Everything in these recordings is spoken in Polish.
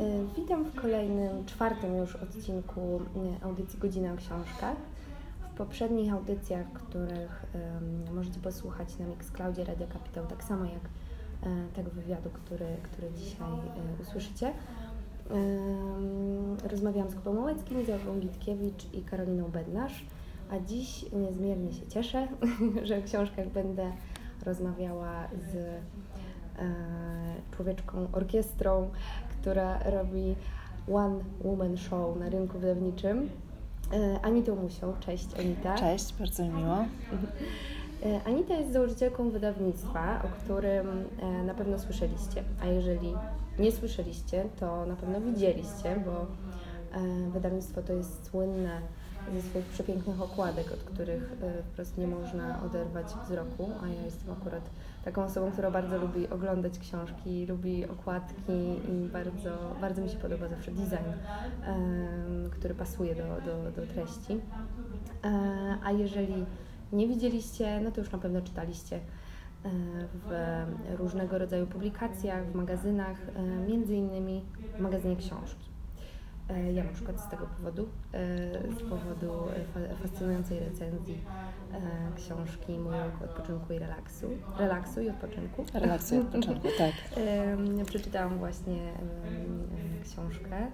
Y, witam w kolejnym, czwartym już odcinku y, audycji Godzina o Książkach. W poprzednich audycjach, których um, możecie posłuchać na Mixcloudzie Radio Kapitał, tak samo jak tego wywiadu, który, który dzisiaj usłyszycie, rozmawiałam z Kubą Małeckim, Izabą Gitkiewicz i Karoliną Bednarz, a dziś niezmiernie się cieszę, że w książkach będę rozmawiała z człowieczką orkiestrą, która robi One Woman Show na rynku wydawniczym. E, Anitą Musią. Cześć Anita. Cześć, bardzo mi miło. E, Anita jest założycielką wydawnictwa, o którym e, na pewno słyszeliście, a jeżeli nie słyszeliście, to na pewno widzieliście, bo wydawnictwo to jest słynne ze swoich przepięknych okładek, od których wprost nie można oderwać wzroku, a ja jestem akurat taką osobą, która bardzo lubi oglądać książki, lubi okładki i bardzo, bardzo mi się podoba zawsze design, który pasuje do, do, do treści. E, a jeżeli nie widzieliście, no to już na pewno czytaliście e, w różnego rodzaju publikacjach, w magazynach, e, między innymi w magazynie książki. E, ja na przykład z tego powodu, e, z powodu fascynującej recenzji e, książki Mój rok odpoczynku i relaksu. Relaksu i odpoczynku. Relaksu i odpoczynku, tak. Przeczytałam właśnie książkę.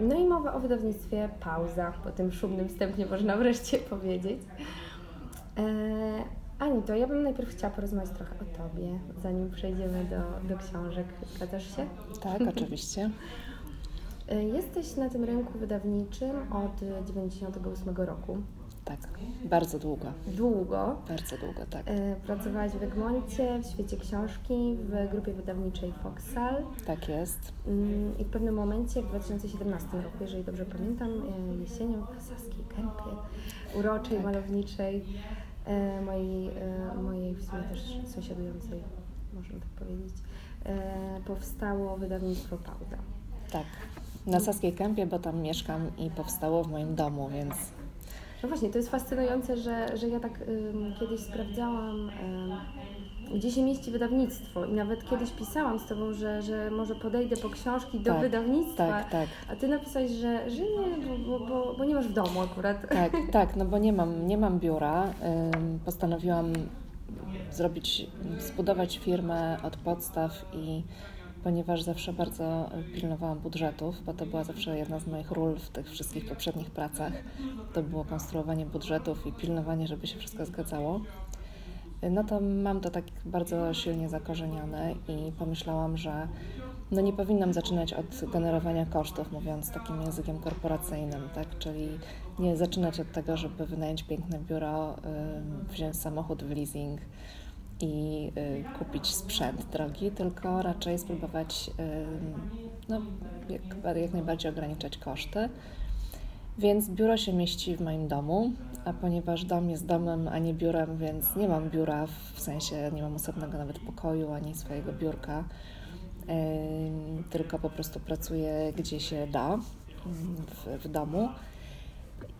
No i mowa o wydawnictwie Pauza, po tym szumnym wstępnie można wreszcie powiedzieć. Ani to ja bym najpierw chciała porozmawiać trochę o Tobie, zanim przejdziemy do, do książek. Zgadzasz się? Tak, oczywiście. E, jesteś na tym rynku wydawniczym od 1998 roku. Tak, bardzo długo. Długo. Bardzo długo, tak. E, pracowałaś w Egmoncie, w świecie książki, w grupie wydawniczej Foxal. Tak jest. Mm, I w pewnym momencie, w 2017 roku, jeżeli dobrze pamiętam, e, jesienią w Saskiej Kępie, uroczej, tak. malowniczej, mojej, mojej w sumie też sąsiadującej, można tak powiedzieć, powstało wydawnictwo Pauza. Tak na Saskiej Kępie, bo tam mieszkam i powstało w moim domu, więc... No właśnie, to jest fascynujące, że, że ja tak kiedyś sprawdzałam, gdzie się mieści wydawnictwo i nawet kiedyś pisałam z Tobą, że, że może podejdę po książki do tak, wydawnictwa, tak, tak. a Ty napisałeś, że, że nie, bo, bo, bo, bo, nie masz w domu akurat. Tak, tak, no bo nie mam, nie mam biura. Postanowiłam zrobić, zbudować firmę od podstaw i ponieważ zawsze bardzo pilnowałam budżetów, bo to była zawsze jedna z moich ról w tych wszystkich poprzednich pracach. To było konstruowanie budżetów i pilnowanie, żeby się wszystko zgadzało. No to mam to tak bardzo silnie zakorzenione i pomyślałam, że no nie powinnam zaczynać od generowania kosztów, mówiąc takim językiem korporacyjnym, tak? Czyli nie zaczynać od tego, żeby wynająć piękne biuro, wziąć samochód w leasing, i y, kupić sprzęt drogi, tylko raczej spróbować y, no, jak, jak najbardziej ograniczać koszty. Więc biuro się mieści w moim domu, a ponieważ dom jest domem, a nie biurem, więc nie mam biura, w sensie nie mam osobnego nawet pokoju ani swojego biurka, tylko po prostu pracuję gdzie się da w, w domu.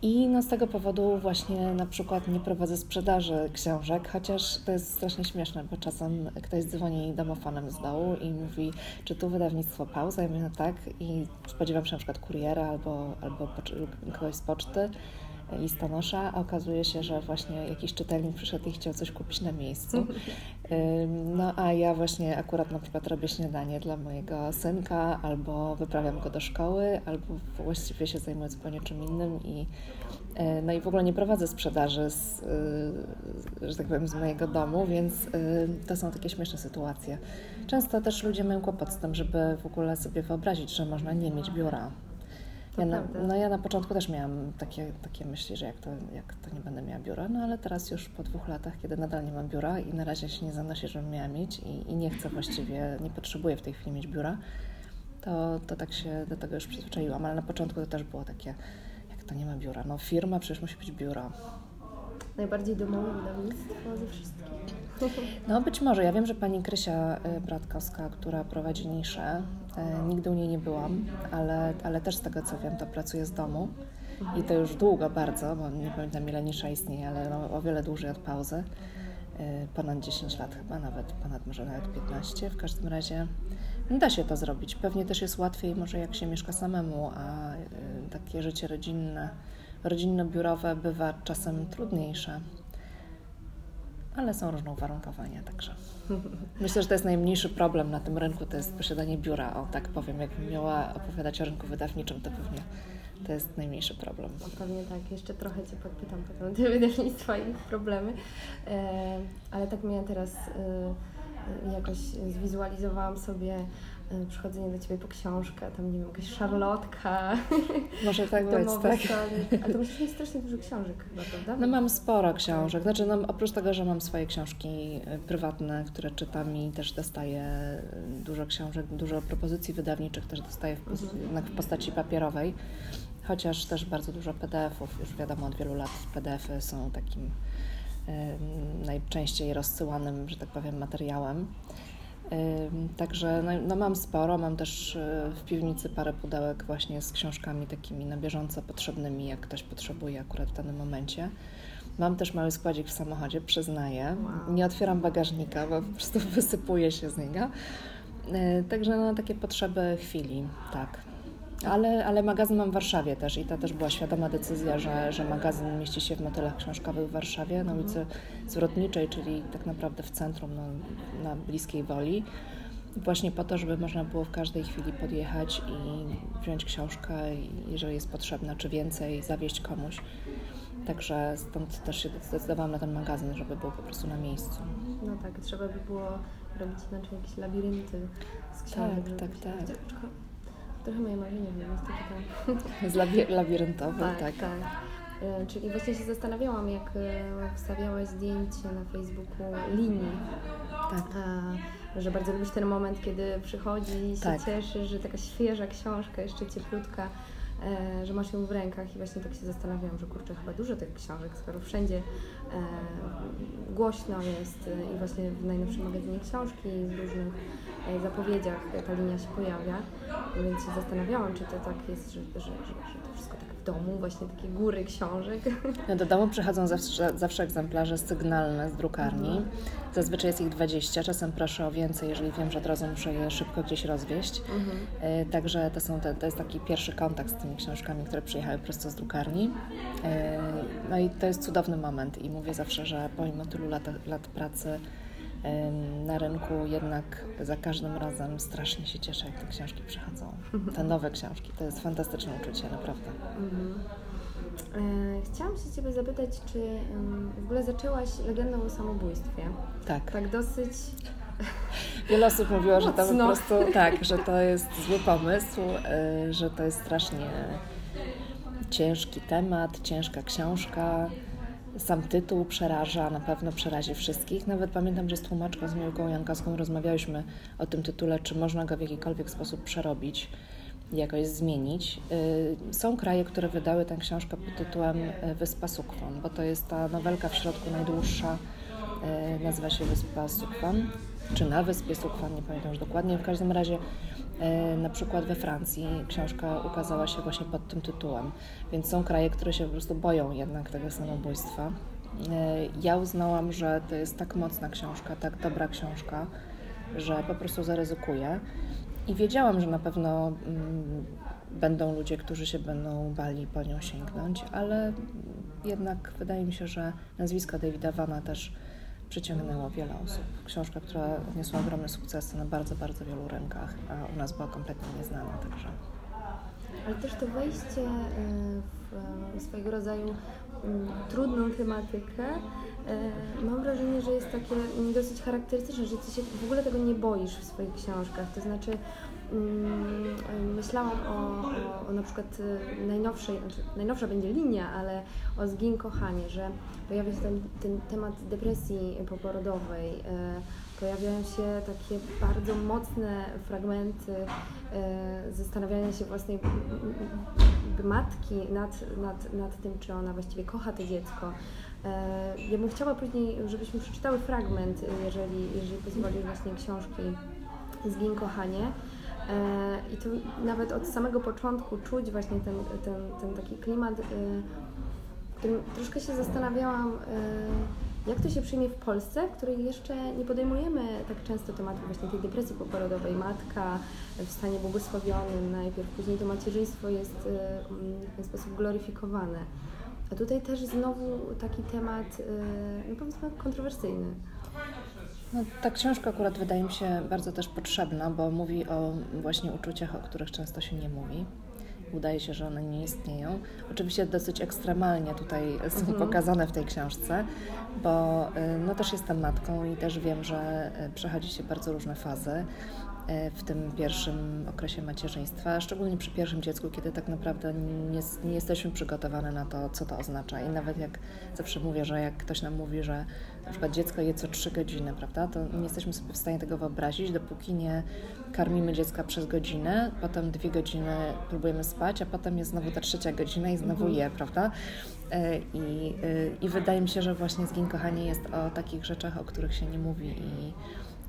I no z tego powodu właśnie na przykład nie prowadzę sprzedaży książek, chociaż to jest strasznie śmieszne, bo czasem ktoś dzwoni domofonem z dołu i mówi, czy tu wydawnictwo pauza? Ja mówię, no tak i spodziewam się na przykład kuriera albo, albo kogoś z poczty listonosza, a okazuje się, że właśnie jakiś czytelnik przyszedł i chciał coś kupić na miejscu. No a ja właśnie akurat na przykład robię śniadanie dla mojego synka, albo wyprawiam go do szkoły, albo właściwie się zajmuję zupełnie czym innym i e, no i w ogóle nie prowadzę sprzedaży z, e, że tak powiem, z mojego domu, więc e, to są takie śmieszne sytuacje. Często też ludzie mają kłopot z tym, żeby w ogóle sobie wyobrazić, że można nie mieć biura ja na, no ja na początku też miałam takie, takie myśli, że jak to, jak to nie będę miała biura, no ale teraz już po dwóch latach, kiedy nadal nie mam biura i na razie się nie zanosi, żebym miała mieć i, i nie chcę właściwie, nie potrzebuję w tej chwili mieć biura, to, to tak się do tego już przyzwyczaiłam, ale na początku to też było takie, jak to nie ma biura, no firma przecież musi być biuro. Najbardziej domowe wydawnictwo ze wszystkich. No być może. Ja wiem, że pani Krysia y, Bratkowska, która prowadzi niszę, nigdy u niej nie byłam, ale, ale też z tego co wiem, to pracuje z domu. I to już długo bardzo, bo nie pamiętam ile nisza istnieje, ale no, o wiele dłużej od pauzy. Y, ponad 10 lat chyba, nawet ponad może nawet 15 w każdym razie. Da się to zrobić. Pewnie też jest łatwiej może jak się mieszka samemu, a y, takie życie rodzinne, rodzinno-biurowe bywa czasem trudniejsze. Ale są różne uwarunkowania, także myślę, że to jest najmniejszy problem na tym rynku, to jest posiadanie biura. O tak powiem, jakbym miała opowiadać o rynku wydawniczym, to pewnie to jest najmniejszy problem. No pewnie tak, jeszcze trochę Cię podpytam potem te wydawnictwa i problemy, e, ale tak mnie teraz e, jakoś zwizualizowałam sobie e, przychodzenie do Ciebie po książkę, tam nie wiem, jakaś szarlotka. Może tak być, tak. A to musisz mieć strasznie dużo książek chyba, prawda? No mam sporo książek, znaczy no, oprócz tego, że mam swoje książki prywatne, które czytam i też dostaję dużo książek, dużo propozycji wydawniczych też dostaję w, mhm. w postaci papierowej chociaż też bardzo dużo PDF-ów, już wiadomo od wielu lat PDF-y są takim najczęściej rozsyłanym, że tak powiem, materiałem. Także no, no, mam sporo, mam też y, w piwnicy parę pudełek właśnie z książkami takimi na bieżąco potrzebnymi, jak ktoś potrzebuje akurat w danym momencie. Mam też mały składzik w samochodzie, przyznaję. Wow. Nie otwieram bagażnika, bo po prostu wysypuje się z niego. Także no, takie potrzeby chwili, tak. Ale, ale magazyn mam w Warszawie też i to też była świadoma decyzja, że, że magazyn mieści się w motylach książkowych w Warszawie, na ulicy Zwrotniczej, czyli tak naprawdę w centrum, no, na bliskiej woli. Właśnie po to, żeby można było w każdej chwili podjechać i wziąć książkę, jeżeli jest potrzebna, czy więcej, zawieźć komuś. Także stąd też się zdecydowałam na ten magazyn, żeby był po prostu na miejscu. No tak, trzeba by było robić inaczej jakieś labirynty z książek. Tak, tak, tak. Trochę moje marzenie było niestety Z labi labiryntowy, tak. tak. tak. E, czyli właśnie się zastanawiałam, jak e, wstawiałaś zdjęcie na Facebooku linii. Tak. A, że bardzo lubisz ten moment, kiedy przychodzi i się tak. cieszy, że taka świeża książka, jeszcze cieplutka, że masz ją w rękach i właśnie tak się zastanawiałam, że kurczę, chyba dużo tych książek, skoro wszędzie e, głośno jest i właśnie w najnowszym magazynie książki w różnych E, zapowiedziach ta linia się pojawia, więc się zastanawiałam, czy to tak jest, że, że, że, że domu, właśnie takie góry książek. No do domu przychodzą zawsze, zawsze egzemplarze sygnalne z drukarni. Mhm. Zazwyczaj jest ich 20, czasem proszę o więcej, jeżeli wiem, że od razu muszę je szybko gdzieś rozwieść. Mhm. E, także to, są te, to jest taki pierwszy kontakt z tymi książkami, które przyjechały prosto z drukarni. E, no i to jest cudowny moment i mówię zawsze, że pomimo tylu lat, lat pracy na rynku jednak za każdym razem strasznie się cieszę, jak te książki przychodzą. Te nowe książki. To jest fantastyczne uczucie, naprawdę. Mhm. E, chciałam się Ciebie zapytać, czy w ogóle zaczęłaś legendą o samobójstwie? Tak. Tak dosyć... Wiele osób mówiło, że to po prostu tak, że to jest zły pomysł, e, że to jest strasznie ciężki temat, ciężka książka. Sam tytuł przeraża, na pewno przerazi wszystkich. Nawet pamiętam, że z tłumaczką, z Miłką Jankowską rozmawiałyśmy o tym tytule, czy można go w jakikolwiek sposób przerobić, jakoś zmienić. Y, są kraje, które wydały tę książkę pod tytułem y, Wyspa Sukwan, bo to jest ta nowelka w środku najdłuższa, y, nazywa się Wyspa Sukwan, czy na Wyspie Sukwan, nie pamiętam już dokładnie. W każdym razie E, na przykład we Francji książka ukazała się właśnie pod tym tytułem, więc są kraje, które się po prostu boją jednak tego samobójstwa. E, ja uznałam, że to jest tak mocna książka, tak dobra książka, że po prostu zaryzykuję. I wiedziałam, że na pewno mm, będą ludzie, którzy się będą bali po nią sięgnąć, ale jednak wydaje mi się, że nazwisko Davida Vana też przyciągnęło wiele osób. Książka, która odniosła ogromne sukcesy na bardzo, bardzo wielu rynkach, a u nas była kompletnie nieznana, także... Ale też to wejście e, w swojego rodzaju mm, trudną tematykę e, mam wrażenie, że jest takie dosyć charakterystyczne, że ty się w ogóle tego nie boisz w swoich książkach. To znaczy, Mm, myślałam o, o, na przykład y, najnowszej, znaczy najnowsza będzie linia, ale o Zgin Kochanie, że pojawia się ten, ten temat depresji poporodowej, y, pojawiają się takie bardzo mocne fragmenty y, zastanawiania się własnej matki nad, nad, nad tym, czy ona właściwie kocha to dziecko. Ja bym chciała później, żebyśmy przeczytały fragment, jeżeli, jeżeli pozwolisz, właśnie książki Zgin Kochanie. E, I tu nawet od samego początku czuć właśnie ten, ten, ten taki klimat, e, w którym troszkę się zastanawiałam, e, Jak to się przyjmie w Polsce, w której jeszcze nie podejmujemy tak często tematu właśnie tej depresji poporodowej. Matka w stanie błogosławionym najpierw, później to macierzyństwo jest w ten sposób gloryfikowane. A tutaj też znowu taki temat, no powiedzmy, kontrowersyjny. No, ta książka akurat wydaje mi się bardzo też potrzebna, bo mówi o właśnie uczuciach, o których często się nie mówi. Udaje się, że one nie istnieją. Oczywiście dosyć ekstremalnie tutaj są mhm. pokazane w tej książce, bo y, no, też jestem matką i też wiem, że y, przechodzi się bardzo różne fazy. E, w tym pierwszym okresie macierzyństwa, szczególnie przy pierwszym dziecku, kiedy tak naprawdę nie, nie, jesteśmy przygotowane na to, co to oznacza. I nawet jak zawsze mówię, że jak ktoś nam mówi, że na przykład dziecko je co trzy godziny, prawda, to nie jesteśmy sobie w stanie tego wyobrazić, dopóki nie karmimy dziecka przez godzinę, potem dwie godziny próbujemy spać, a potem jest znowu ta trzecia godzina i znowu mhm. je, prawda? E, I, e, I wydaje mi się, że właśnie Zgin Kochanie jest o takich rzeczach, o których się nie mówi i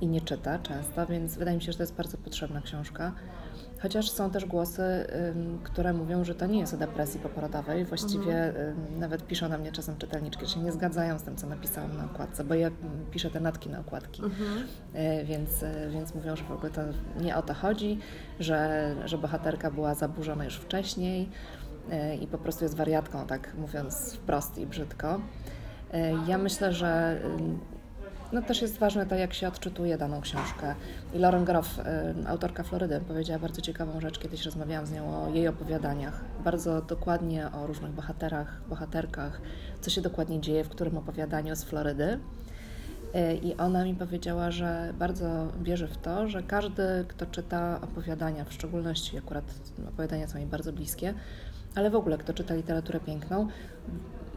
i nie czyta często, więc wydaje mi się, że to jest bardzo potrzebna książka. Chociaż są też głosy, które mówią, że to nie jest o depresji poporodowej. Właściwie mhm. nawet piszą na mnie czasem czytelniczki, że się nie zgadzają z tym, co napisałam na okładce, bo ja piszę te natki na okładki. Mhm. E, więc, e, więc mówią, że w ogóle to nie o to chodzi, że, że bohaterka była zaburzona już wcześniej e, i po prostu jest wariatką, tak mówiąc wprost i brzydko. Ja myślę, że no też jest ważne to, jak się odczytuje daną książkę. I Lauren Groff, y, autorka Florydy, powiedziała bardzo ciekawą rzecz, kiedyś rozmawiałam z nią o jej opowiadaniach. Bardzo dokładnie o różnych bohaterach, bohaterkach, co się dokładnie dzieje, w którym opowiadaniu z Florydy. Y, I ona mi powiedziała, że bardzo wierzy w to, że każdy, kto czyta opowiadania, w szczególności akurat opowiadania są mi bardzo bliskie, ale w ogóle kto czyta literaturę piękną,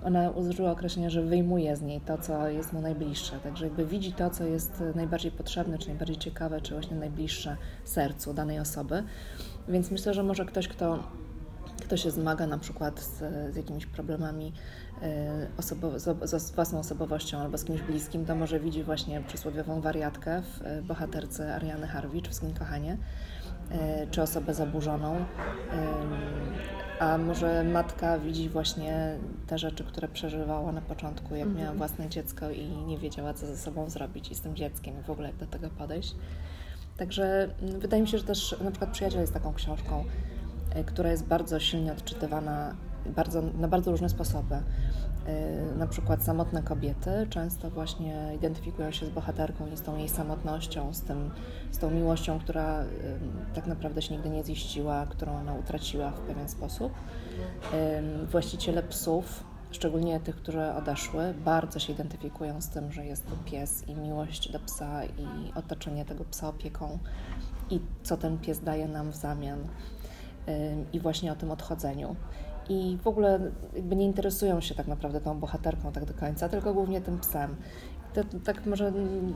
ona użyła określenia, że wyjmuje z niej to, co jest mu najbliższe. Także jakby widzi to, co jest najbardziej potrzebne, czy najbardziej ciekawe, czy właśnie najbliższe sercu danej osoby. Więc myślę, że może ktoś, kto, kto się zmaga na przykład z, z jakimiś problemami e, osobo, z, z, własną osobowością albo z kimś bliskim, to może widzi właśnie przysłowiową wariatkę w e, bohaterce Ariany Harwicz w Zgin Kochanie, e, czy osobę zaburzoną a może matka widzi właśnie te rzeczy, które przeżywała na początku, jak mhm. miała własne dziecko i nie wiedziała, co ze sobą zrobić i z tym dzieckiem i w ogóle jak do tego podejść. Także mm, wydaje mi się, że też na przykład Przyjaciel jest taką książką, e, która jest bardzo silnie odczytywana bardzo, na bardzo różne sposoby. Y, na przykład samotne kobiety często właśnie identyfikują się z bohaterką i z tą jej samotnością, z, tym, z tą miłością, która y, tak naprawdę się nigdy nie ziściła, którą ona utraciła w pewien sposób. Y, właściciele psów, szczególnie tych, które odeszły, bardzo się identyfikują z tym, że jest to pies i miłość do psa i otoczenie tego psa opieką i co ten pies daje nam w zamian i właśnie o tym odchodzeniu i w ogóle jakby nie interesują się tak naprawdę tą bohaterką tak do końca, tylko głównie tym psem. To, to tak może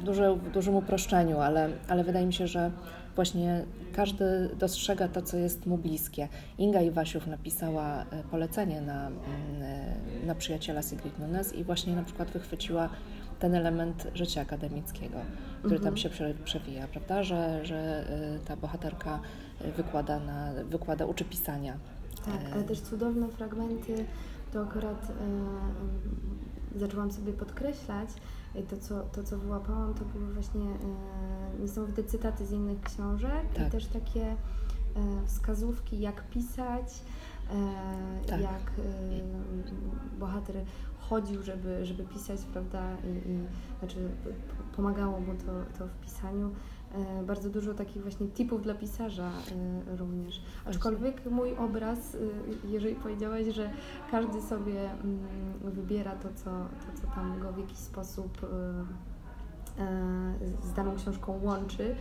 duże, w dużym uproszczeniu, ale, ale wydaje mi się, że właśnie każdy dostrzega to, co jest mu bliskie. Inga Iwasiów napisała e, polecenie na, mm, e, na przyjaciela Sigrid Nunes i właśnie na przykład wychwyciła ten element życia akademickiego, który mhm. tam się przewija, prawda? Że, że e, ta bohaterka wykłada, na, wykłada uczy pisania tak, ale też cudowne fragmenty, to akurat e, zaczęłam sobie podkreślać. To co, to, co wyłapałam, to były właśnie e, niesamowite cytaty z innych książek tak. i też takie e, wskazówki, jak pisać, e, tak. jak e, bohater chodził, żeby, żeby pisać, prawda, i, i znaczy pomagało mu to, to w pisaniu. E, bardzo dużo takich właśnie tipów dla pisarza e, również. Aczkolwiek mój obraz, e, jeżeli powiedziałaś, że każdy sobie mm, wybiera to, co, to, co tam go w jakiś sposób z daną książką łączy,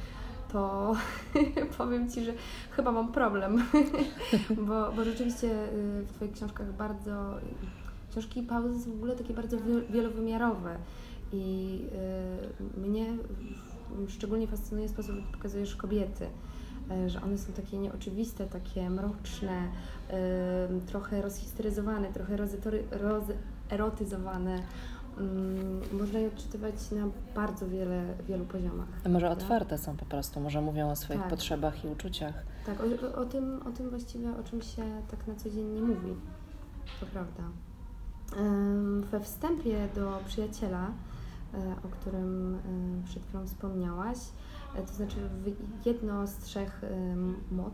to powiem Ci, że chyba mam problem, bo, bo rzeczywiście w Twoich książkach bardzo, książki Pauzy są w ogóle takie bardzo wielowymiarowe i mnie szczególnie fascynuje sposób, w jaki pokazujesz kobiety, e, że one są takie nieoczywiste, takie mroczne, trochę rozhistoryzowane, trochę rozerotyzowane. Mm, można je odczytywać na bardzo wiele, wielu poziomach. A może prawda? otwarte są po prostu, może mówią o swoich tak. potrzebach i uczuciach. Tak, o, o, tym, o tym właściwie, o czym się tak na co dzień nie mówi. To prawda. We wstępie do przyjaciela o którym przed chwilą wspomniałaś. To znaczy jedno z trzech mod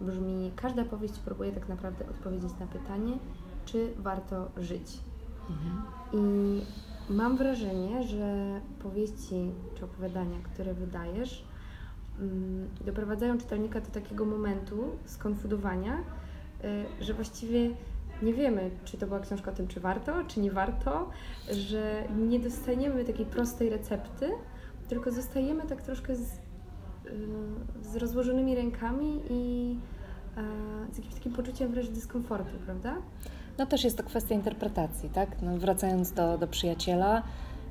brzmi, każda powieść próbuje tak naprawdę odpowiedzieć na pytanie, czy warto żyć. Mhm. I mam wrażenie, że powieści czy opowiadania, które wydajesz, mm, doprowadzają czytelnika do takiego momentu skonfudowania, że właściwie nie wiemy, czy to była książka o tym, czy warto, czy nie warto, że nie dostaniemy takiej prostej recepty, tylko zostajemy tak troszkę z, y, z rozłożonymi rękami i z jakimś takim poczuciem wręcz dyskomfortu, prawda? No też jest to kwestia interpretacji, tak? No, wracając do, do przyjaciela,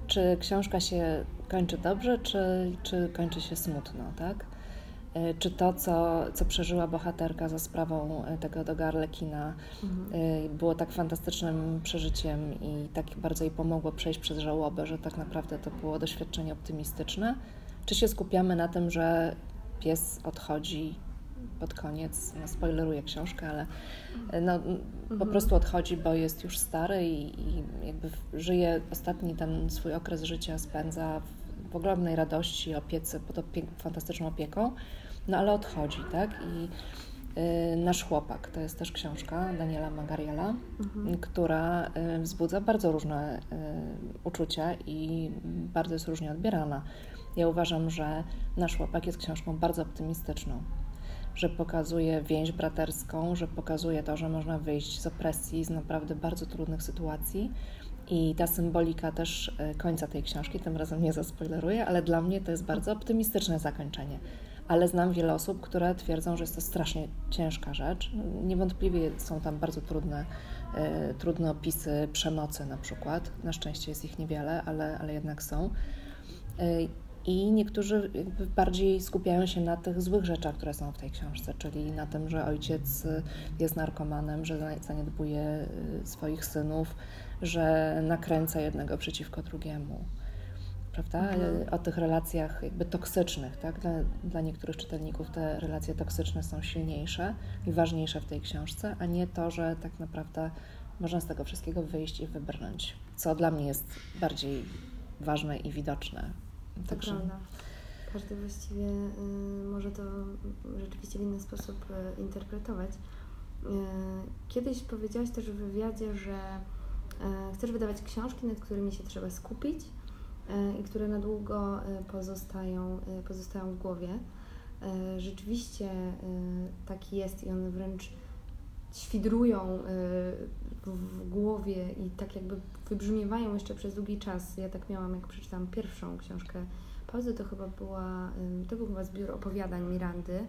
czy książka się kończy dobrze, czy, czy kończy się smutno, tak? E, czy to, co, co przeżyła bohaterka za sprawą e, tego Dogarlekina mhm. E, było tak fantastycznym przeżyciem i tak bardzo jej pomogło przejść przez żałobę, że tak naprawdę to było doświadczenie optymistyczne? Czy się skupiamy na tym, że pies odchodzi pod koniec, no spoileruję książkę, ale no, po mhm. prostu odchodzi, bo jest już stary i, i jakby żyje ostatni ten swój okres życia spędza w, w ogromnej radości, opiece, pod opie fantastyczną opieką, no ale odchodzi, tak? I y, Nasz chłopak to jest też książka Daniela Magariela, mhm. która y, wzbudza bardzo różne y, uczucia i bardzo jest różnie odbierana. Ja uważam, że Nasz chłopak jest książką bardzo optymistyczną że pokazuje więź braterską, że pokazuje to, że można wyjść z opresji, z naprawdę bardzo trudnych sytuacji. I ta symbolika też e, końca tej książki, tym razem nie zaspoileruję, ale dla mnie to jest bardzo optymistyczne zakończenie. Ale znam wiele osób, które twierdzą, że jest to strasznie ciężka rzecz. Niewątpliwie są tam bardzo trudne, e, trudne opisy przemocy na przykład. Na szczęście jest ich niewiele, ale, ale jednak są. E, i niektórzy bardziej skupiają się na tych złych rzeczach, które są w tej książce, czyli na tym, że ojciec jest narkomanem, że zaniedbuje y, swoich synów, że nakręca jednego przeciwko drugiemu. Prawda? Mhm. O tych relacjach jakby toksycznych, tak? Dla, dla niektórych czytelników te relacje toksyczne są silniejsze i ważniejsze w tej książce, a nie to, że tak naprawdę można z tego wszystkiego wyjść i wybrnąć, co dla mnie jest bardziej ważne i widoczne to Także... prawda. Każdy właściwie y, może to rzeczywiście w inny sposób y, interpretować. Y, kiedyś powiedziałaś też w wywiadzie, że chcesz wydawać książki, nad którymi się trzeba skupić y, i które na długo y, pozostają, pozostają w głowie. Rzeczywiście tak jest i one wręcz świdrują w głowie i tak jakby wybrzmiewają jeszcze przez długi czas. Ja tak miałam, jak przeczytałam pierwszą książkę Pauzy, to chyba była, to był chyba zbiór opowiadań Mirandy, e,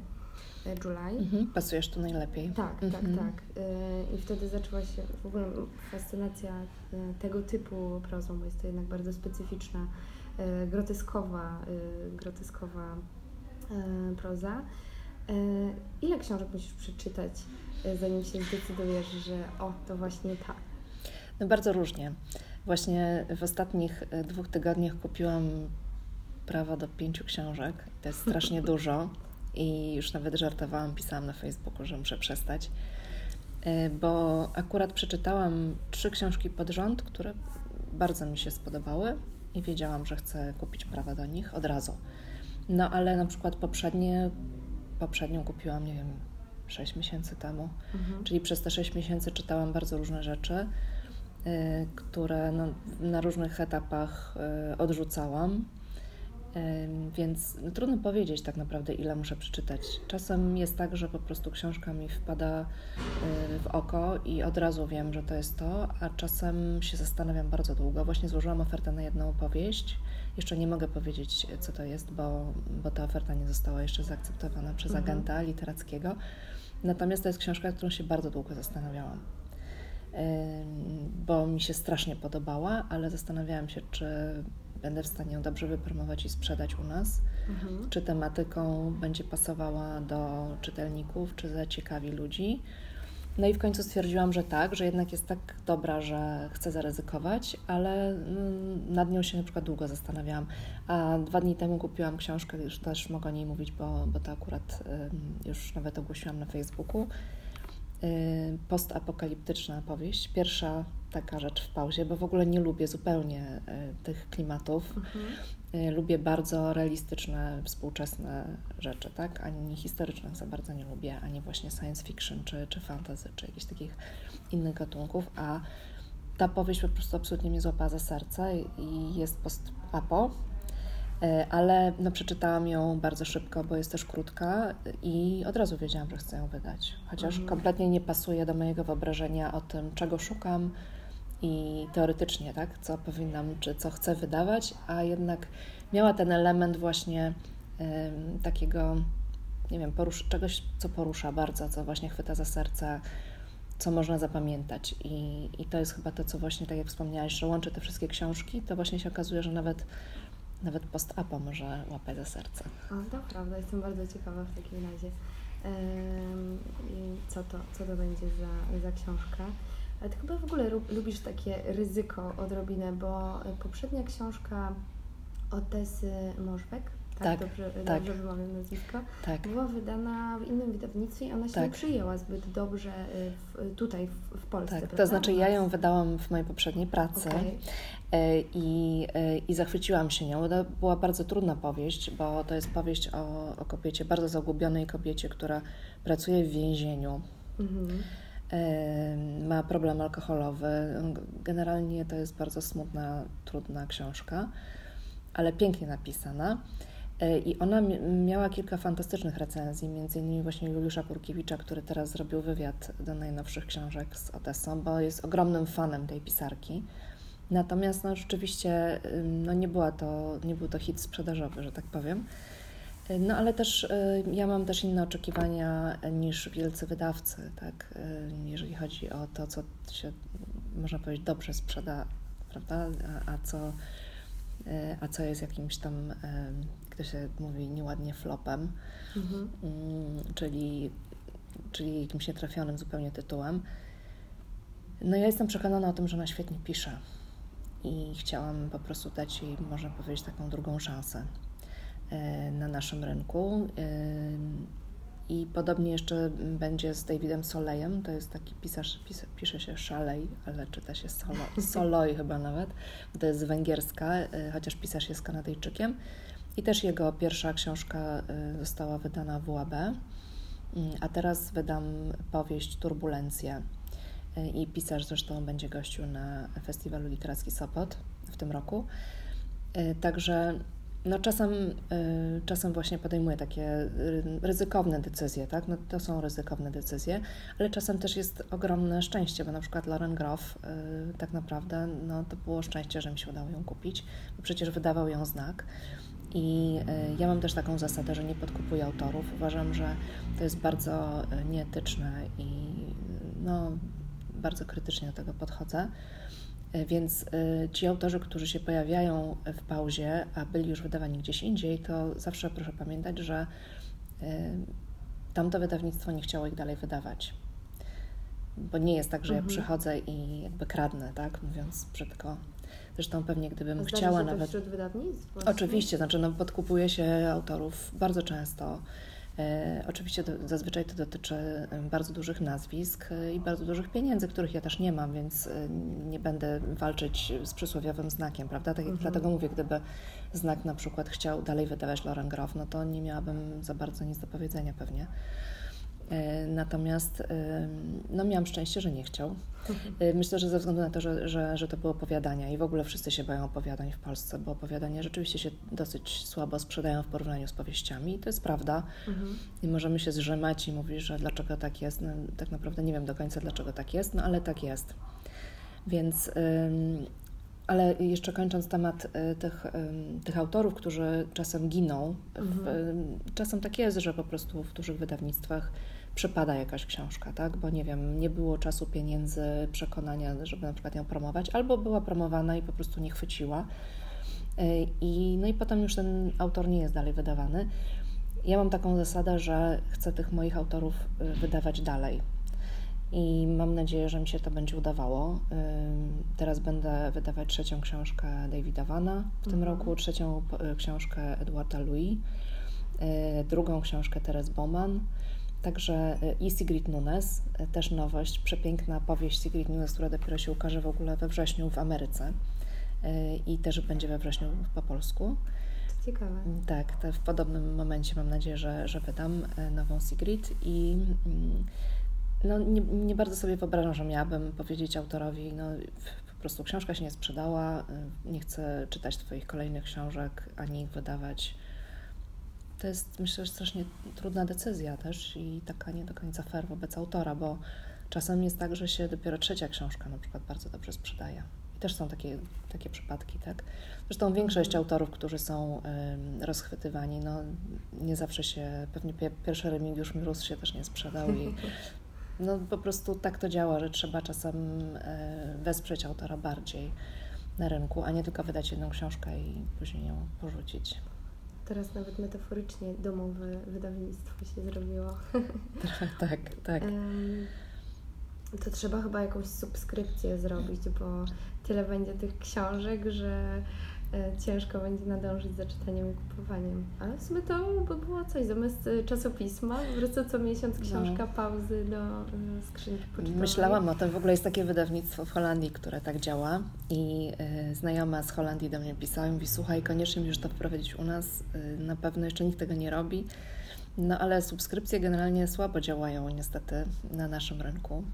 July. Mhm, pasujesz tu najlepiej. Tak, tak mhm. tak, tak. I wtedy zaczęła się w ogóle fascynacja e, tego typu prozą, bo jest to jednak bardzo specyficzna, groteskowa, groteskowa proza. Ile książek musisz przeczytać, zanim się zdecydujesz, że o, to właśnie tak? No bardzo różnie. Właśnie w ostatnich e, dwóch tygodniach kupiłam prawo do pięciu książek. To jest strasznie dużo i już nawet żartowałam, pisałam na Facebooku, że muszę przestać, e, bo akurat przeczytałam trzy książki pod rząd, które bardzo mi się spodobały i wiedziałam, że chcę kupić prawa do nich od razu. No ale na przykład poprzednie, poprzednią kupiłam, nie wiem, 6 miesięcy temu, mhm. czyli przez te 6 miesięcy czytałam bardzo różne rzeczy Y, które no, na różnych etapach y, odrzucałam. Więc no, trudno powiedzieć tak naprawdę, ile muszę przeczytać. Czasem jest tak, że po prostu książka mi wpada w oko i od razu wiem, że to jest to, a czasem się zastanawiam bardzo długo. Właśnie złożyłam ofertę na jedną opowieść. Jeszcze nie mogę powiedzieć, co to jest, bo, bo ta oferta nie została jeszcze zaakceptowana przez mhm. agenta literackiego. Natomiast to jest książka, którą się bardzo długo zastanawiałam bo mi się strasznie podobała, ale zastanawiałam się, czy będę w stanie ją dobrze wypromować i sprzedać u nas, mhm. czy tematyką będzie pasowała do czytelników, czy zaciekawi ludzi. No i w końcu stwierdziłam, że tak, że jednak jest tak dobra, że chcę zaryzykować, ale mm, nad nią się na przykład długo zastanawiałam. A dwa dni temu kupiłam książkę, już też mogę o niej mówić, bo, bo to akurat już nawet ogłosiłam na Facebooku postapokaliptyczna powieść. Pierwsza taka rzecz w pauzie, bo w ogóle nie lubię zupełnie tych klimatów. Mhm. Lubię bardzo realistyczne, współczesne rzeczy, tak? Ani historycznych za bardzo nie lubię, ani właśnie science fiction, czy, czy fantasy, czy jakichś takich innych gatunków, a ta powieść po prostu absolutnie mnie złapała za serce i jest post-apo, ale no, przeczytałam ją bardzo szybko, bo jest też krótka i od razu wiedziałam, że chcę ją wydać. Chociaż mhm. kompletnie nie pasuje do mojego wyobrażenia o tym, czego szukam i teoretycznie, tak, co powinnam, czy co chcę wydawać, a jednak miała ten element właśnie takiego, nie wiem, porusz- czegoś, co porusza bardzo, co właśnie chwyta za serce, co można zapamiętać. I, I to jest chyba to, co właśnie, tak jak wspomniałaś, że łączy te wszystkie książki, to właśnie się okazuje, że nawet, nawet post-apo może łapać za serce. O, to prawda, jestem bardzo ciekawa w takim razie, co, to, co to będzie za, za książka. Ale ty chyba w ogóle lubisz takie ryzyko odrobinę, bo poprzednia książka Otesy Możbek tak, tak, dobrze, tak. dobrze wymawiam nazwisko, tak. była wydana w innym wydawnictwie i ona się tak. nie przyjęła zbyt dobrze y, w, tutaj w, w Polsce. Tak, prawda? to znaczy ja ją wydałam w mojej poprzedniej pracy okay. i, i zachwyciłam się nią. To była bardzo trudna powieść, bo to jest powieść o, o kobiecie, bardzo zagubionej kobiecie, która pracuje w więzieniu. Mhm. Ma problem alkoholowy. Generalnie to jest bardzo smutna, trudna książka, ale pięknie napisana. E, I ona miała kilka fantastycznych recenzji, między innymi właśnie Juliusza Kurkiewicza, który teraz zrobił wywiad do najnowszych książek z Odessą, bo jest ogromnym fanem tej pisarki. Natomiast no, rzeczywiście no, nie, była to, nie był to hit sprzedażowy, że tak powiem. E, no ale też e, ja mam też inne oczekiwania niż wielcy wydawcy, tak, jeżeli chodzi o to, co się, można powiedzieć, dobrze sprzeda, prawda, a, a co, a co jest jakimś tam jak to się mówi nieładnie, flopem, mhm. Mm, czyli, czyli jakimś nietrafionym zupełnie tytułem. No ja jestem przekonana o tym, że ona świetnie pisze i chciałam po prostu dać jej, można powiedzieć, taką drugą szansę e, na naszym rynku. E, I podobnie jeszcze będzie z Davidem Solejem, to jest taki pisarz, pis, pisze się Szalej, ale czyta się Solo, Soloj chyba nawet, to jest węgierska, e, chociaż pisarz jest Kanadyjczykiem. I też jego pierwsza książka y, została wydana w UAB, mm, a teraz wydam powieść Turbulencje. Y, I pisarz zresztą będzie gościł na Festiwalu Literacki Sopot w tym roku. Y, także no czasem, czasem właśnie podejmuję takie ryzykowne decyzje, tak? No to są ryzykowne decyzje, ale czasem też jest ogromne szczęście, bo na przykład Lauren Groff tak naprawdę no to było szczęście, że mi się udało ją kupić, bo przecież wydawał ją znak. I e, ja mam też taką zasadę, że nie podkupuję autorów. Uważam, że to jest bardzo e, nieetyczne i no, bardzo krytycznie do tego podchodzę. Więc ci autorzy, którzy się pojawiają w pauzie, a byli już wydawani gdzieś indziej, to zawsze proszę pamiętać, że tamto wydawnictwo nie chciało ich dalej wydawać. Bo nie jest tak, że mhm. ja przychodzę i jakby kradnę, tak, mówiąc brzydko, Zresztą pewnie gdybym chciała się nawet. wśród wydawnictw? Właśnie? Oczywiście, znaczy no, podkupuje się autorów bardzo często. E, oczywiście do, zazwyczaj to dotyczy bardzo dużych nazwisk e, i bardzo dużych pieniędzy, których ja też nie mam, więc e, nie będę walczyć z przysłowiowym znakiem, prawda? Tak, mhm. Dlatego mówię, gdyby znak na przykład chciał dalej wydawać Lauren Groff, no to nie miałabym za bardzo nic do powiedzenia pewnie. E, natomiast no, miałam szczęście, że nie chciał. E, myślę, że ze względu na to, że, że, że to były opowiadania i w ogóle wszyscy się boją opowiadań w Polsce, bo opowiadania rzeczywiście się dosyć słabo sprzedają w porównaniu z powieściami i to jest prawda. Mhm. I możemy się zrzymać i mówić, że dlaczego tak jest. No, tak naprawdę nie wiem do końca, dlaczego tak jest, no ale tak jest. Więc ale jeszcze kończąc temat y, tych, tych autorów, którzy czasem giną, mhm. czasem tak jest, że po prostu w dużych wydawnictwach przypada jakaś książka, tak? Bo nie wiem, nie było czasu, pieniędzy, przekonania, żeby na przykład ją promować, albo była promowana i po prostu nie chwyciła. Y, I, no i potem już ten autor nie jest dalej wydawany. Ja mam taką zasadę, że chcę tych moich autorów y, wydawać dalej i mam nadzieję, że mi się to będzie udawało. Teraz będę wydawać trzecią książkę Davida Vana w tym mhm. roku, trzecią książkę Edwarda Louis, y, drugą książkę Teres Bowman Także i Sigrid Nunes, też nowość, przepiękna powieść Sigrid Nunes, która dopiero się ukaże w ogóle we wrześniu w Ameryce i też będzie we wrześniu po polsku. Ciekawe. Tak, w podobnym momencie mam nadzieję, że, że wydam nową Sigrid i mm, no, nie, nie bardzo sobie wyobrażam, że miałabym powiedzieć autorowi, no po prostu książka się nie sprzedała, y, nie chcę czytać Twoich kolejnych książek, ani ich wydawać. To jest, myślę, że strasznie trudna decyzja też i taka nie do końca fair wobec autora, bo czasem jest tak, że się dopiero trzecia książka na przykład bardzo dobrze sprzedaje. I też są takie, takie przypadki, tak? Zresztą większość mhm. autorów, którzy są y, rozchwytywani, no nie zawsze się, pewnie pierwszy Remigiusz Mróz się też nie sprzedał i no po prostu tak to działa, że trzeba czasem e, wesprzeć autora bardziej na rynku, a nie tylko wydać jedną książkę i później ją porzucić. Teraz nawet metaforycznie domowe wydawnictwo się zrobiło. tak, tak. To trzeba chyba jakąś subskrypcję zrobić, bo tyle będzie tych książek, że ciężko będzie nadążyć za czytaniem i kupowaniem. Ale w sumie to by było coś, zamiast e, czasopisma, prostu co miesiąc książka, no. pauzy do e, skrzynki pocztowej. Myślałam o tym, w ogóle jest takie wydawnictwo w Holandii, które tak działa i znajoma z Holandii do mnie pisała i mówi, słuchaj, koniecznie musisz to wprowadzić u nas, na pewno jeszcze nikt tego nie robi. No ale subskrypcje generalnie słabo działają niestety na naszym rynku.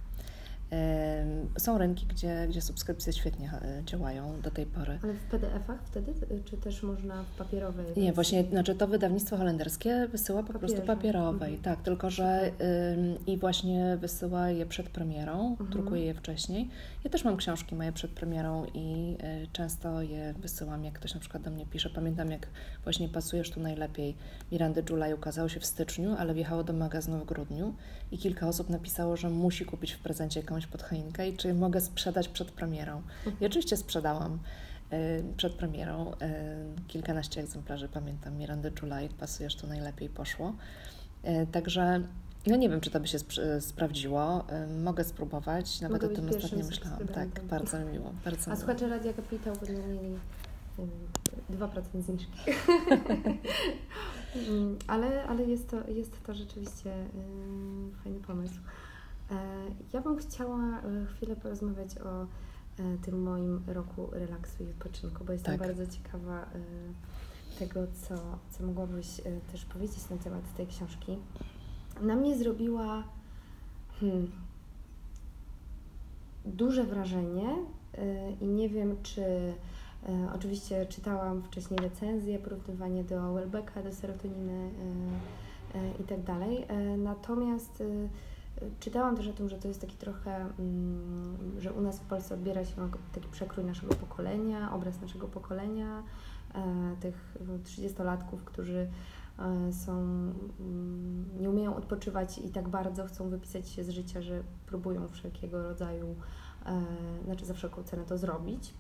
Są rynki, gdzie, gdzie subskrypcje świetnie e, działają do tej pory. Ale w PDF-ach wtedy, czy też można w papierowej? Nie, właśnie, znaczy to wydawnictwo holenderskie wysyła po prostu papierowej, mhm. tak, tylko że i właśnie wysyła je przed premierą, mhm. drukuje je wcześniej. Ja też mam książki moje przed premierą i y, często je wysyłam, jak ktoś na przykład do mnie pisze. Pamiętam, jak właśnie pasujesz tu najlepiej. Mirandy July ukazało się w styczniu, ale wjechało do magazynu w grudniu i kilka osób napisało, że musi kupić w prezencie jakąś pod choinkę i czy mogę sprzedać przed premierą. I oczywiście sprzedałam y, przed premierą y, kilkanaście egzemplarzy, pamiętam, Mirandy July, pasujesz tu najlepiej poszło. Także no nie wiem, czy to by się sprawdziło. Mogę spróbować. Nawet Mogę o tym ostatnio myślałam. Tak, bardzo miło. Bardzo A słuchacze Radia Kapitał będą mieli 2% zniżki. Mm, ale ale jest, to, jest to rzeczywiście fajny pomysł. E, ja bym chciała e, chwilę porozmawiać o e, tym moim roku relaksu i wypoczynku, bo jestem tak. bardzo ciekawa tego, co, co mogłabyś też powiedzieć na temat tej książki na mnie zrobiła hmm, duże wrażenie i nie wiem, czy oczywiście czytałam wcześniej recenzje, porównywanie do Welbecka, do serotoniny yy, i tak dalej. Natomiast czytałam też o tym, że to jest taki trochę, mm, że u nas w Polsce odbiera się taki przekrój naszego pokolenia, obraz naszego pokolenia, tych 30-latków, którzy E, są, mm, nie umieją odpoczywać i tak bardzo chcą wypisać się z życia, że próbują wszelkiego rodzaju, e, znaczy za wszelką cenę to zrobić.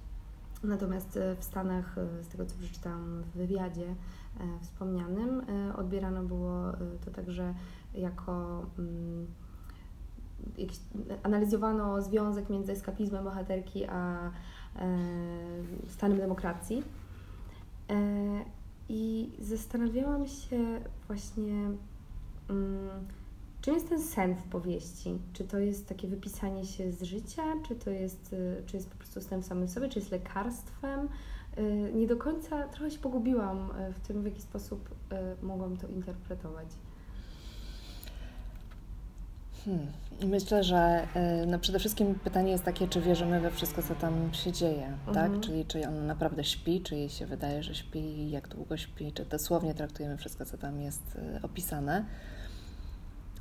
Natomiast e, w Stanach, z tego co przeczytałam w wywiadzie wspomnianym, odbierano było to także jako mm, analizowano związek między eskapizmem bohaterki a stanem demokracji. I zastanawiałam się właśnie, um, czym jest ten sen w powieści? Czy to jest takie wypisanie się z życia, czy to jest, y, czy jest po prostu snem samym sobie, czy jest lekarstwem? Y, nie do końca trochę się pogubiłam y, w tym, w jaki sposób mogłam to interpretować. Hmm. Myślę, że y, no przede wszystkim pytanie jest takie, czy wierzymy we wszystko, co tam się dzieje, tak? mhm. tak? Czyli czy on naprawdę śpi, czy jej się wydaje, że śpi, jak długo śpi, czy dosłownie traktujemy wszystko, co tam jest y, opisane.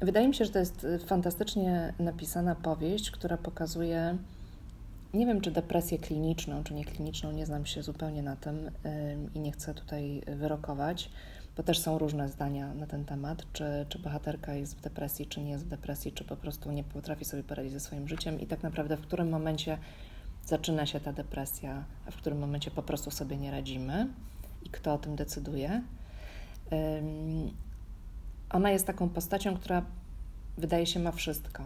Wydaje mi się, że to jest y, fantastycznie napisana powieść, która pokazuje, nie wiem, czy depresję kliniczną, czy niekliniczną, nie znam się zupełnie na tym i nie chcę tutaj wyrokować bo też są różne zdania na ten temat, czy, czy bohaterka jest w depresji, czy nie jest w depresji, czy po prostu nie potrafi sobie poradzić ze swoim życiem i tak naprawdę w którym momencie zaczyna się ta depresja, a w którym momencie po prostu sobie nie radzimy i kto o tym decyduje. Um, ona jest taką postacią, która wydaje się ma wszystko.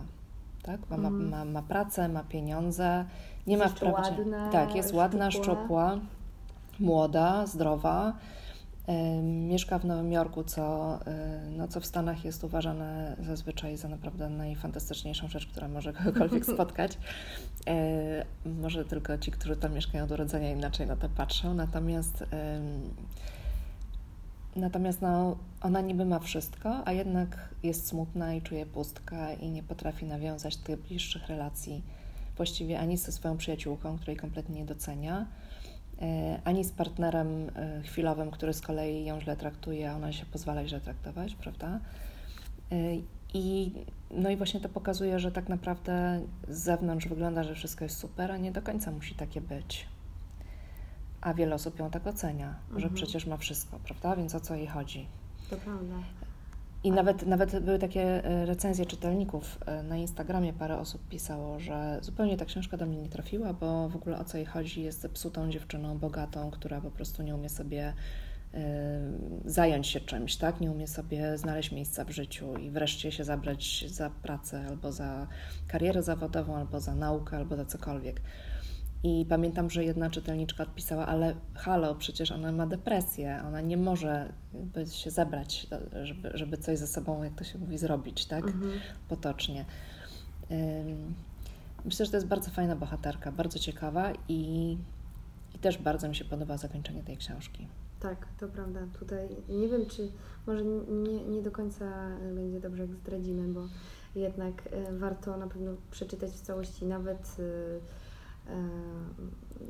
Tak? Ma, ma, mhm. ma, ma pracę, ma pieniądze, nie ma wprawdzie. Ładna, tak, jest ładna, szczupła, młoda, zdrowa Mieszka w Nowym Jorku, co, no, co w Stanach jest uważane zazwyczaj za naprawdę najfantastyczniejszą rzecz, która może kogokolwiek spotkać. Może tylko ci, którzy tam mieszkają od urodzenia, inaczej na to patrzą. Natomiast Natomiast no, ona niby ma wszystko, a jednak jest smutna i czuje pustkę i nie potrafi nawiązać tych bliższych relacji właściwie ani ze swoją przyjaciółką, której kompletnie nie docenia, e, ani z partnerem e, chwilowym, który z kolei ją źle traktuje, a ona się pozwala źle traktować, prawda? E, I, no i właśnie to pokazuje, że tak naprawdę z zewnątrz wygląda, że wszystko jest super, a nie do końca musi takie być. A wiele osób ją tak ocenia, mhm. że przecież ma wszystko, prawda? Więc o co jej chodzi? To prawda. I nawet, nawet były takie e, recenzje czytelników e, na Instagramie. Parę osób pisało, że zupełnie ta książka do mnie nie trafiła, bo w ogóle o co jej chodzi jest zepsutą dziewczyną, bogatą, która po prostu nie umie sobie y, zająć się czymś, tak? Nie umie sobie znaleźć miejsca w życiu i wreszcie się zabrać za pracę albo za karierę zawodową, albo za naukę, albo za cokolwiek. I pamiętam, że jedna czytelniczka odpisała, ale halo, przecież ona ma depresję, ona nie może się zebrać, żeby, żeby coś ze sobą, jak to się mówi, zrobić, tak? Mhm. Potocznie. Myślę, że to jest bardzo fajna bohaterka, bardzo ciekawa i, i też bardzo mi się podoba zakończenie tej książki. Tak, to prawda. Tutaj nie wiem, czy może nie, nie do końca będzie dobrze, jak zdradzimy, bo jednak e, warto na pewno przeczytać w całości nawet e,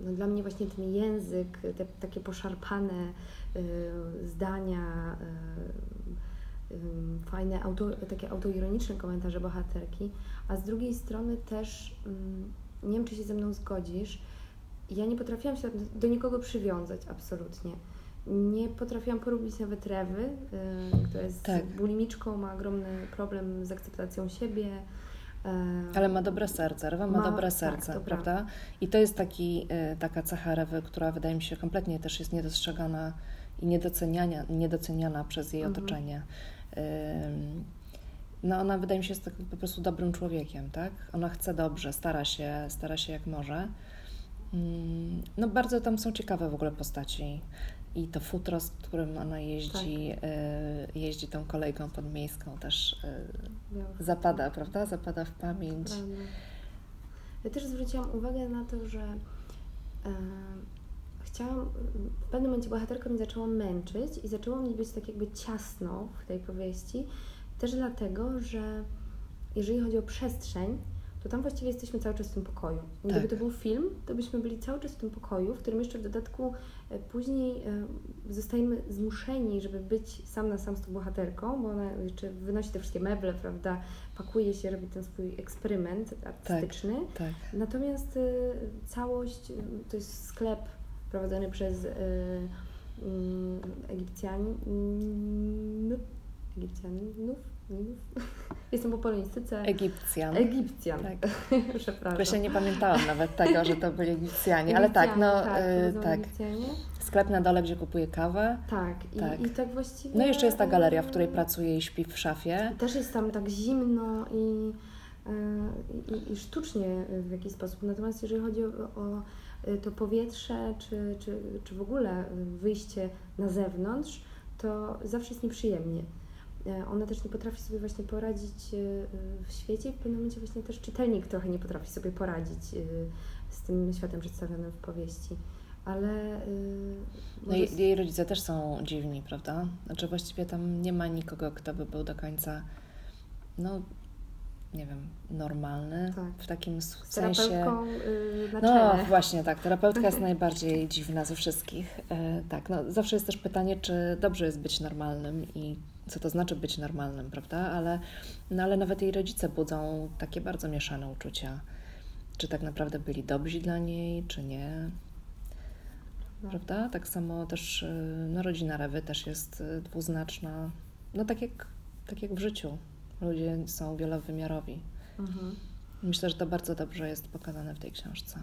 no dla mnie właśnie ten język, te takie poszarpane zdania, fajne, auto, takie autoironiczne komentarze bohaterki, a z drugiej strony też, nie wiem czy się ze mną zgodzisz, ja nie potrafiłam się do nikogo przywiązać absolutnie. Nie potrafiłam porobić nawet Rewy, która jest tak. bulimiczką, ma ogromny problem z akceptacją siebie, ale ma dobre serce, Rewa ma, ma dobre tak, serce, tak, prawda? I to jest taki, y, taka cecha Rewy, która wydaje mi się kompletnie też jest niedostrzegana i niedoceniania, niedoceniana przez jej mhm. otoczenie. No ona wydaje mi się jest po prostu dobrym człowiekiem, tak? Ona chce dobrze, stara się, stara się jak może. No bardzo tam są ciekawe w ogóle postaci i to futro, z którym ona jeździ, tak. y, jeździ tą kolejką podmiejską też y, zapada, prawda? Zapada w pamięć. Prawda. Ja też zwróciłam uwagę na to, że y, chciałam, w pewnym momencie bohaterka mi zaczęła męczyć i zaczęło mi być tak jakby ciasno w tej powieści, też dlatego, że jeżeli chodzi o przestrzeń, to tam właściwie jesteśmy cały czas w tym pokoju. Tak. Gdyby to był film, to byśmy byli cały czas w tym pokoju, w którym jeszcze w dodatku e, później e, zostajemy zmuszeni, żeby być sam na sam z tą bohaterką, bo ona jeszcze wynosi te wszystkie meble, prawda, pakuje się, robi ten swój eksperyment artystyczny. Tak, tak. Natomiast e, całość to jest sklep prowadzony przez mm, Egipcjanin, Egipcjaninów, Jestem po polonistyce. Egipcjan. Egipcjan, tak. przepraszam. Właśnie nie pamiętałam nawet tego, że to byli Egipcjanie, ale tak, no tak. Y, tak. Sklep na dole, gdzie kupuję kawę. Tak. I, tak. I tak właściwie... No i jeszcze jest ta galeria, w której pracuje i śpi w szafie. Też jest tam tak zimno i, y, i, i sztucznie w jakiś sposób. Natomiast jeżeli chodzi o, o to powietrze, czy, czy, czy w ogóle wyjście na zewnątrz, to zawsze jest nieprzyjemnie. E, ona też nie potrafi sobie właśnie poradzić e, w świecie i w pewnym momencie właśnie też czytelnik trochę nie potrafi sobie poradzić e, z tym światem przedstawionym w powieści. Ale. No jej, jej rodzice też są dziwni, prawda? Znaczy właściwie tam nie ma nikogo, kto by był do końca, no nie wiem, normalny tak. w takim z sensie. Yy, no właśnie, tak. Terapeutka jest najbardziej dziwna ze wszystkich. Yy, tak, no zawsze jest też pytanie, czy dobrze jest być normalnym i co to znaczy być normalnym, prawda? Ale, no ale nawet jej rodzice budzą takie bardzo mieszane uczucia. Czy tak naprawdę byli dobrzy dla niej, czy nie? Prawda? Tak samo też y, no, rodzina Rewy też jest y, dwuznaczna. No tak jak, tak jak w życiu. Ludzie są wielowymiarowi. Mhm. Myślę, że to bardzo dobrze jest pokazane w tej książce.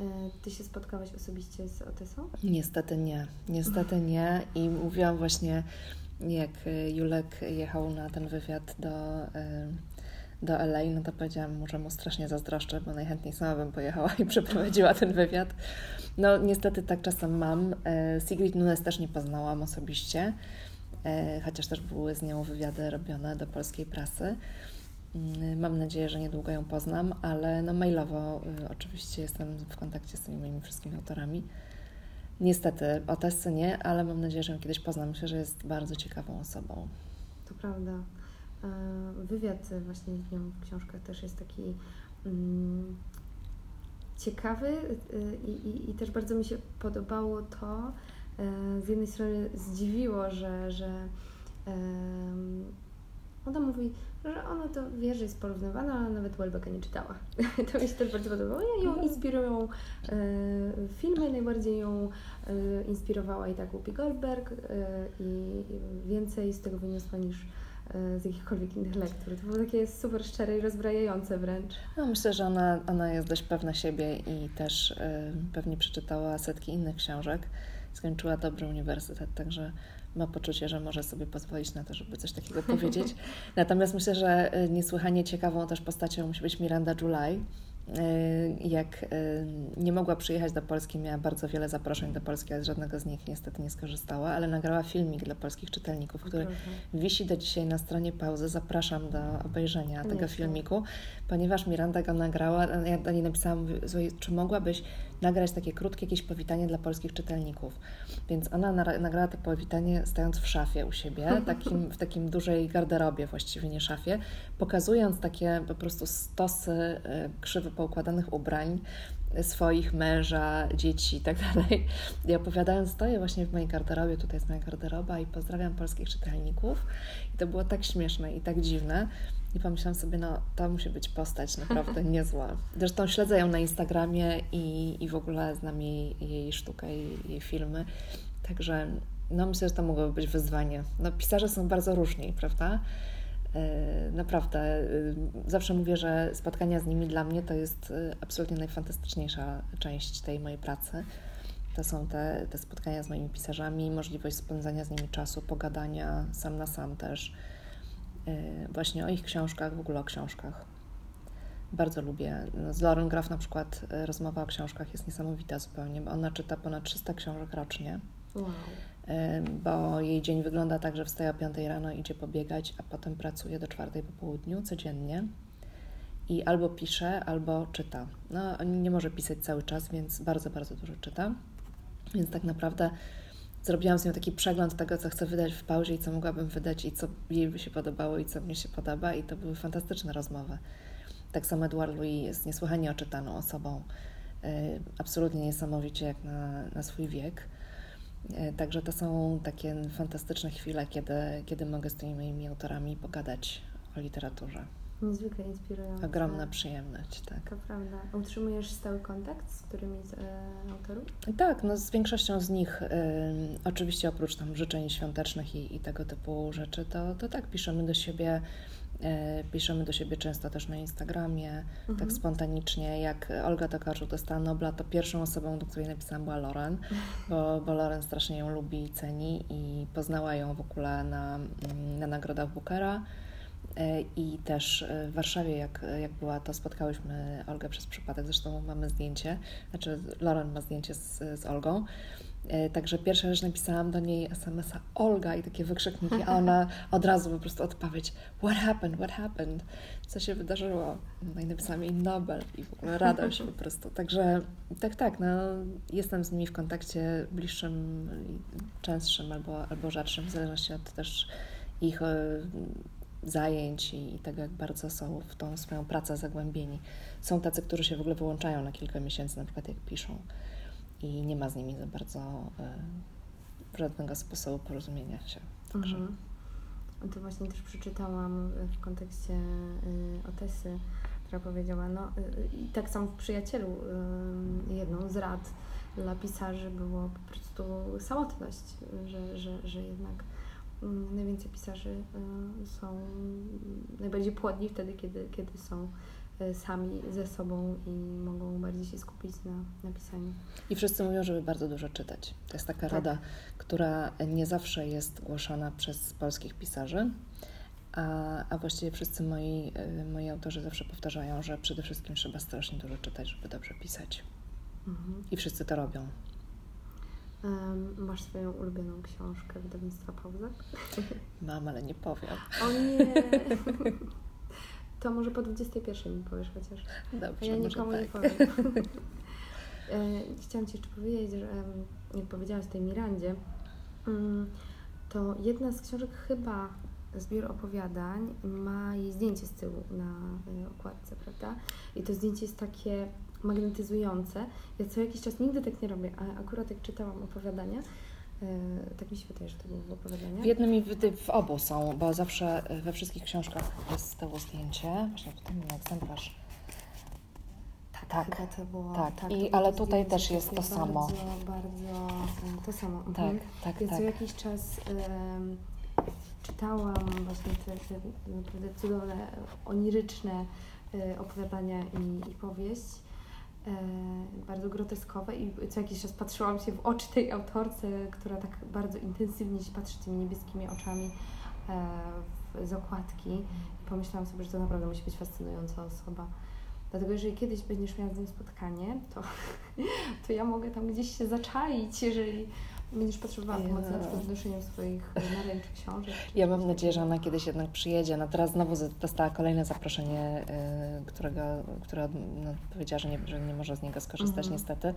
E, ty się spotkałaś osobiście z Otesą? Niestety nie. Niestety nie. I mówiłam właśnie jak y, Julek jechał na ten wywiad do, y, do LA, no to powiedziałam mu, że mu strasznie zazdroszczę, bo najchętniej sama bym pojechała i przeprowadziła ten wywiad. No niestety tak czasem mam. E, Sigrid Nunes też nie poznałam osobiście, e, chociaż też były z nią wywiady robione do polskiej prasy. Mm, mam nadzieję, że niedługo ją poznam, ale no mailowo oczywiście jestem w kontakcie z tymi moimi wszystkimi autorami. Niestety o Tessy nie, ale mam nadzieję, że ją kiedyś poznam. Myślę, że jest bardzo ciekawą osobą. To prawda. E, wywiad właśnie z nią w książkach też jest taki mm, ciekawy y, i, i, i, też bardzo mi się podobało to. E, z jednej strony zdziwiło, że, że ona mówi, że ona to wie, że jest porównywana, ale nawet Welbecka nie czytała. to mi się też bardzo podobało. Ja ją mhm. inspirują e, filmy, najbardziej ją e, inspirowała i tak Whoopi Goldberg e, i więcej z tego wyniosła niż e, z jakichkolwiek innych lektur. To było takie super szczere i rozbrajające wręcz. No, myślę, że ona, ona jest dość pewna siebie i też y, pewnie przeczytała setki innych książek. Skończyła dobry uniwersytet, także ma poczucie, że może sobie pozwolić na to, żeby coś takiego powiedzieć. Natomiast myślę, że y, niesłychanie ciekawą też postacią musi być Miranda July, jak y, nie mogła przyjechać do Polski, miała bardzo wiele zaproszeń do Polski, ale z żadnego z nich niestety nie skorzystała, ale nagrała filmik dla polskich czytelników, który wisi do dzisiaj na stronie pauzy. Zapraszam do obejrzenia tego filmiku, ponieważ Miranda go nagrała. Ja do niej napisałam, czy mogłabyś nagrać takie krótkie jakieś powitanie dla polskich czytelników. Więc ona nagrała to powitanie stając w szafie u siebie, takim, w takim dużej garderobie właściwie, nie szafie, pokazując takie po prostu stosy y, krzywo poukładanych ubrań swoich, męża, dzieci i tak dalej. I opowiadając, stoję właśnie w mojej garderobie, tutaj jest moja garderoba i pozdrawiam polskich czytelników. I to było tak śmieszne i tak dziwne. I pomyślałam sobie, no to musi być postać naprawdę niezła. Zresztą śledzę ją na Instagramie i, i w ogóle znam jej, jej sztukę i jej filmy. Także no myślę, że to mogłoby być wyzwanie. No pisarze są bardzo różni, prawda? E, naprawdę, e, zawsze mówię, że spotkania z nimi dla mnie to jest e, absolutnie najfantastyczniejsza część tej mojej pracy. To są te, te spotkania z moimi pisarzami, możliwość spędzania z nimi czasu, pogadania sam na sam też, właśnie o ich książkach, w ogóle o książkach. Bardzo lubię. No, z Lauren Graf na przykład rozmowa o książkach jest niesamowita zupełnie, bo ona czyta ponad 300 książek rocznie. Wow bo jej dzień wygląda tak, że wstaje o 5 rano, idzie pobiegać, a potem pracuje do 4 po południu codziennie i albo pisze, albo czyta. No, nie może pisać cały czas, więc bardzo, bardzo dużo czyta. Więc tak naprawdę zrobiłam z nią taki przegląd tego, co chcę wydać w pauzie i co mogłabym wydać i co jej by się podobało i co mi się podoba i to były fantastyczne rozmowy. Tak samo Edward Louis jest niesłychanie oczytaną osobą, y, absolutnie niesamowicie jak na, na swój wiek. E, także to są takie fantastyczne chwile, kiedy, kiedy mogę z tymi moimi autorami pogadać o literaturze. Niezwykle inspirujące. Ogromna przyjemność, tak. To prawda. Utrzymujesz stały kontakt z którymi z e, autorów? Tak, no z większością z nich, e, oczywiście oprócz tam życzeń świątecznych i, i tego typu rzeczy, to, to tak, piszemy do siebie piszemy do siebie często też na Instagramie, tak mhm. tak spontanicznie. Jak Olga Tokarczuk dostała Nobla, to pierwszą osobą, do której napisałam była Loren, bo, bo Loren strasznie ją lubi i ceni i poznała ją w ogóle na, na nagrodach Bookera. E, I też w Warszawie, jak, jak była, to spotkałyśmy Olgę przez przypadek. Zresztą mamy zdjęcie, znaczy Loren ma zdjęcie z, z Olgą. E, także pierwsza rzecz napisałam do niej SMS-a Olga i takie wykrzykniki, a ona od razu po prostu odpowiedź What happened? What happened? Co się wydarzyło? No i napisałam jej Nobel i w ogóle radość po prostu. Także tak, tak, no, jestem z nimi w kontakcie bliższym, częstszym albo, albo rzadszym, w zależności od też ich e, zajęć i tego, jak bardzo są w tą swoją pracę zagłębieni. Są tacy, którzy się w ogóle wyłączają na kilka miesięcy, na przykład jak piszą i nie ma z nimi za bardzo y, żadnego sposobu porozumienia się. Także. Mhm. To właśnie też przeczytałam w kontekście y, Otesy, która powiedziała, no y, i tak samo w Przyjacielu jedną z rad dla pisarzy było po prostu samotność, że, że, że jednak mm, najwięcej pisarzy są najbardziej płodni wtedy, kiedy, kiedy są E, sami ze sobą i mogą bardziej się skupić na, na pisaniu. I wszyscy mówią, żeby bardzo dużo czytać. To jest taka tak. rada, która nie zawsze jest głoszona przez polskich pisarzy, a, a właściwie wszyscy moi, y, moi autorzy zawsze powtarzają, że przede wszystkim trzeba strasznie dużo czytać, żeby dobrze pisać. Mhm. I wszyscy to robią. Um, masz swoją ulubioną książkę wydawnictwa Pauza? Mam, ale nie powiem. O nie! To może po 21 mi powiesz chociaż. Dobrze, ja nikomu tak. nie powiem. Chciałam Ci jeszcze powiedzieć, że jak powiedziałaś tej Mirandzie, mm, to jedna z książek chyba zbiór opowiadań ma jej zdjęcie z tyłu na e, okładce, prawda? I to zdjęcie jest takie magnetyzujące. Ja co jakiś czas nigdy tak nie robię, a akurat jak czytałam opowiadania, tak mi się wydaje, że to było w opowiadaniach. W jednym i w, w obu są, bo zawsze we wszystkich książkach jest tyłu zdjęcie. Właśnie tutaj mam egzemplarz. Tak, tak, to było, tak. tak I, ale tutaj też jest to bardzo, samo. Bardzo, e, to samo. Tak, mhm. tak, ja tak. co jakiś czas um, czytałam właśnie te, te naprawdę cudowne, oniryczne opowiadania i, i powieść. E, bardzo groteskowe i co jakiś czas patrzyłam się w oczy tej autorce, która tak bardzo intensywnie się patrzy tymi niebieskimi oczami e, z okładki i pomyślałam sobie, że to naprawdę musi być fascynująca osoba. Dlatego jeżeli kiedyś będziesz miała z nim spotkanie, to, to ja mogę tam gdzieś się zaczaić, jeżeli będziesz potrzebowała pomocy na przykład w noszeniu swoich naręczy książek. Ja mam nadzieję, że ona kiedyś jednak przyjedzie. No teraz znowu dostała kolejne zaproszenie, yy, którego, które no, powiedziała, że nie, że nie może z niego skorzystać mhm. niestety.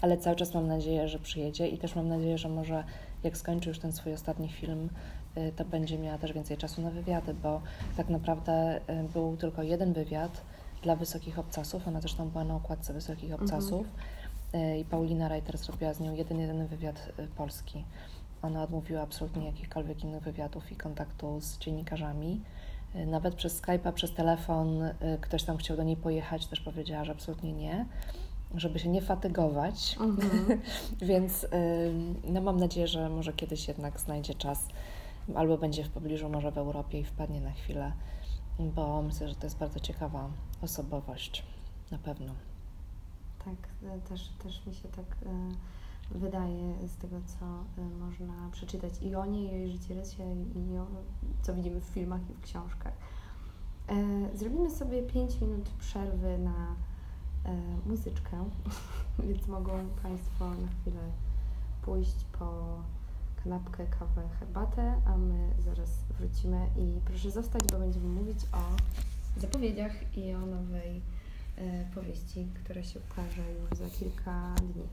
Ale cały czas mam nadzieję, że przyjedzie i też mam nadzieję, że może jak skończy już ten swój ostatni film, yy, to będzie miała też więcej czasu na wywiady, bo tak naprawdę yy, był tylko jeden wywiad dla Wysokich Obcasów. Ona zresztą była na okładce Wysokich mhm. Obcasów. Mhm. I Paulina Reiter zrobiła z nią jeden, jeden wywiad e, polski. Ona odmówiła absolutnie jakichkolwiek innych wywiadów i kontaktu z dziennikarzami. E, nawet przez Skype'a, przez telefon ktoś tam chciał do niej pojechać, też powiedziała, że absolutnie nie, żeby się nie fatygować. Mhm. Więc no, mam nadzieję, że może kiedyś jednak znajdzie czas albo będzie w pobliżu, może w Europie i wpadnie na chwilę, bo myślę, że to jest bardzo ciekawa osobowość, na pewno. Tak, e, też, też mi się tak y, wydaje z tego, co y, można przeczytać i o niej, i o jej życiorysie, i o, co widzimy w filmach i w książkach. Zrobimy sobie 5 minut przerwy na muzyczkę, więc mogą Państwo na chwilę pójść po kanapkę, kawę, herbatę, a my zaraz wrócimy i proszę zostać, bo będziemy mówić o zapowiedziach i o nowej e, powieści, która się ukaże już za kilka dni.